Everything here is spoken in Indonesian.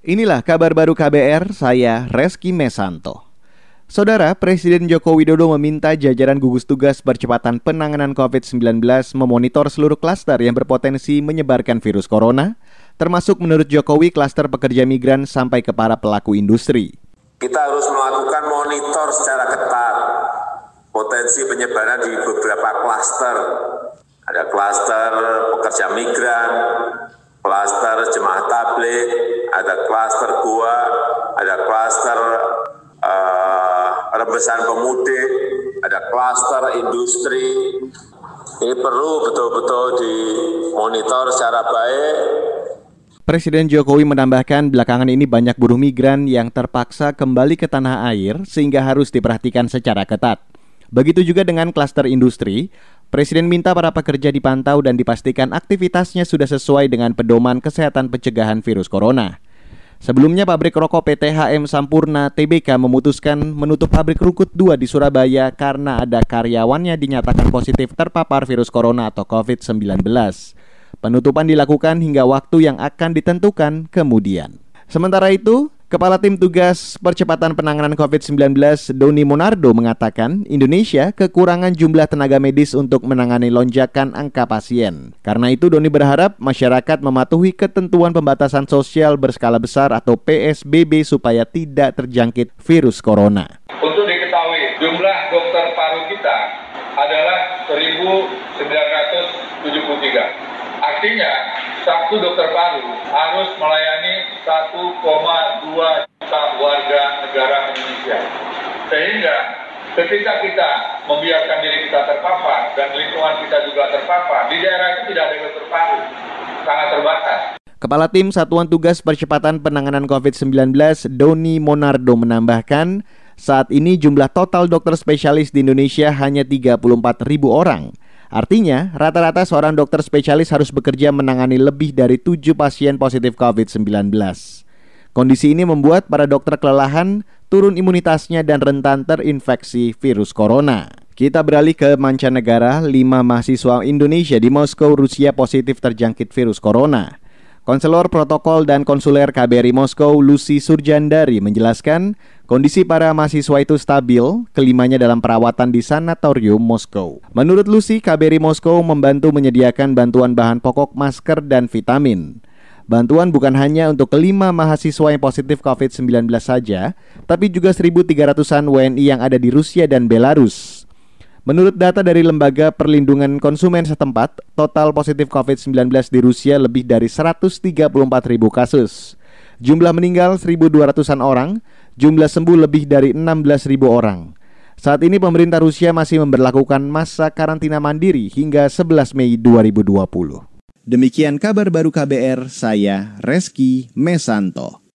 Inilah kabar baru KBR, saya Reski Mesanto. Saudara, Presiden Joko Widodo meminta jajaran gugus tugas percepatan penanganan COVID-19 memonitor seluruh klaster yang berpotensi menyebarkan virus corona, termasuk menurut Jokowi klaster pekerja migran sampai ke para pelaku industri. Kita harus melakukan monitor secara ketat potensi penyebaran di beberapa klaster. Ada klaster pekerja migran, klaster jemaah tablik, ada klaster gua, ada klaster uh, rebesan pemudik, ada klaster industri. Ini perlu betul-betul dimonitor secara baik. Presiden Jokowi menambahkan belakangan ini banyak buruh migran yang terpaksa kembali ke tanah air sehingga harus diperhatikan secara ketat. Begitu juga dengan klaster industri, Presiden minta para pekerja dipantau dan dipastikan aktivitasnya sudah sesuai dengan pedoman kesehatan pencegahan virus corona. Sebelumnya pabrik rokok PT HM Sampurna TBK memutuskan menutup pabrik Rukut 2 di Surabaya karena ada karyawannya dinyatakan positif terpapar virus corona atau COVID-19. Penutupan dilakukan hingga waktu yang akan ditentukan kemudian. Sementara itu, Kepala Tim Tugas Percepatan Penanganan COVID-19 Doni Monardo mengatakan Indonesia kekurangan jumlah tenaga medis untuk menangani lonjakan angka pasien. Karena itu Doni berharap masyarakat mematuhi ketentuan pembatasan sosial berskala besar atau PSBB supaya tidak terjangkit virus corona. Untuk diketahui jumlah dokter paru kita adalah 1973. Artinya, satu dokter paru harus melayani 1,2 juta warga negara Indonesia. Sehingga ketika kita membiarkan diri kita terpapar dan lingkungan kita juga terpapar, di daerah itu tidak ada dokter paru, sangat terbatas. Kepala Tim Satuan Tugas Percepatan Penanganan COVID-19 Doni Monardo menambahkan, saat ini jumlah total dokter spesialis di Indonesia hanya 34 ribu orang. Artinya, rata-rata seorang dokter spesialis harus bekerja menangani lebih dari 7 pasien positif COVID-19. Kondisi ini membuat para dokter kelelahan, turun imunitasnya dan rentan terinfeksi virus corona. Kita beralih ke mancanegara, 5 mahasiswa Indonesia di Moskow, Rusia positif terjangkit virus corona. Konselor protokol dan konsuler KBRI Moskow Lucy Surjandari menjelaskan kondisi para mahasiswa itu stabil, kelimanya dalam perawatan di sanatorium Moskow. Menurut Lucy, KBRI Moskow membantu menyediakan bantuan bahan pokok, masker, dan vitamin. Bantuan bukan hanya untuk kelima mahasiswa yang positif COVID-19 saja, tapi juga 1.300-an WNI yang ada di Rusia dan Belarus. Menurut data dari Lembaga Perlindungan Konsumen setempat, total positif COVID-19 di Rusia lebih dari 134 ribu kasus. Jumlah meninggal 1.200-an orang, jumlah sembuh lebih dari 16 ribu orang. Saat ini pemerintah Rusia masih memperlakukan masa karantina mandiri hingga 11 Mei 2020. Demikian kabar baru KBR, saya Reski Mesanto.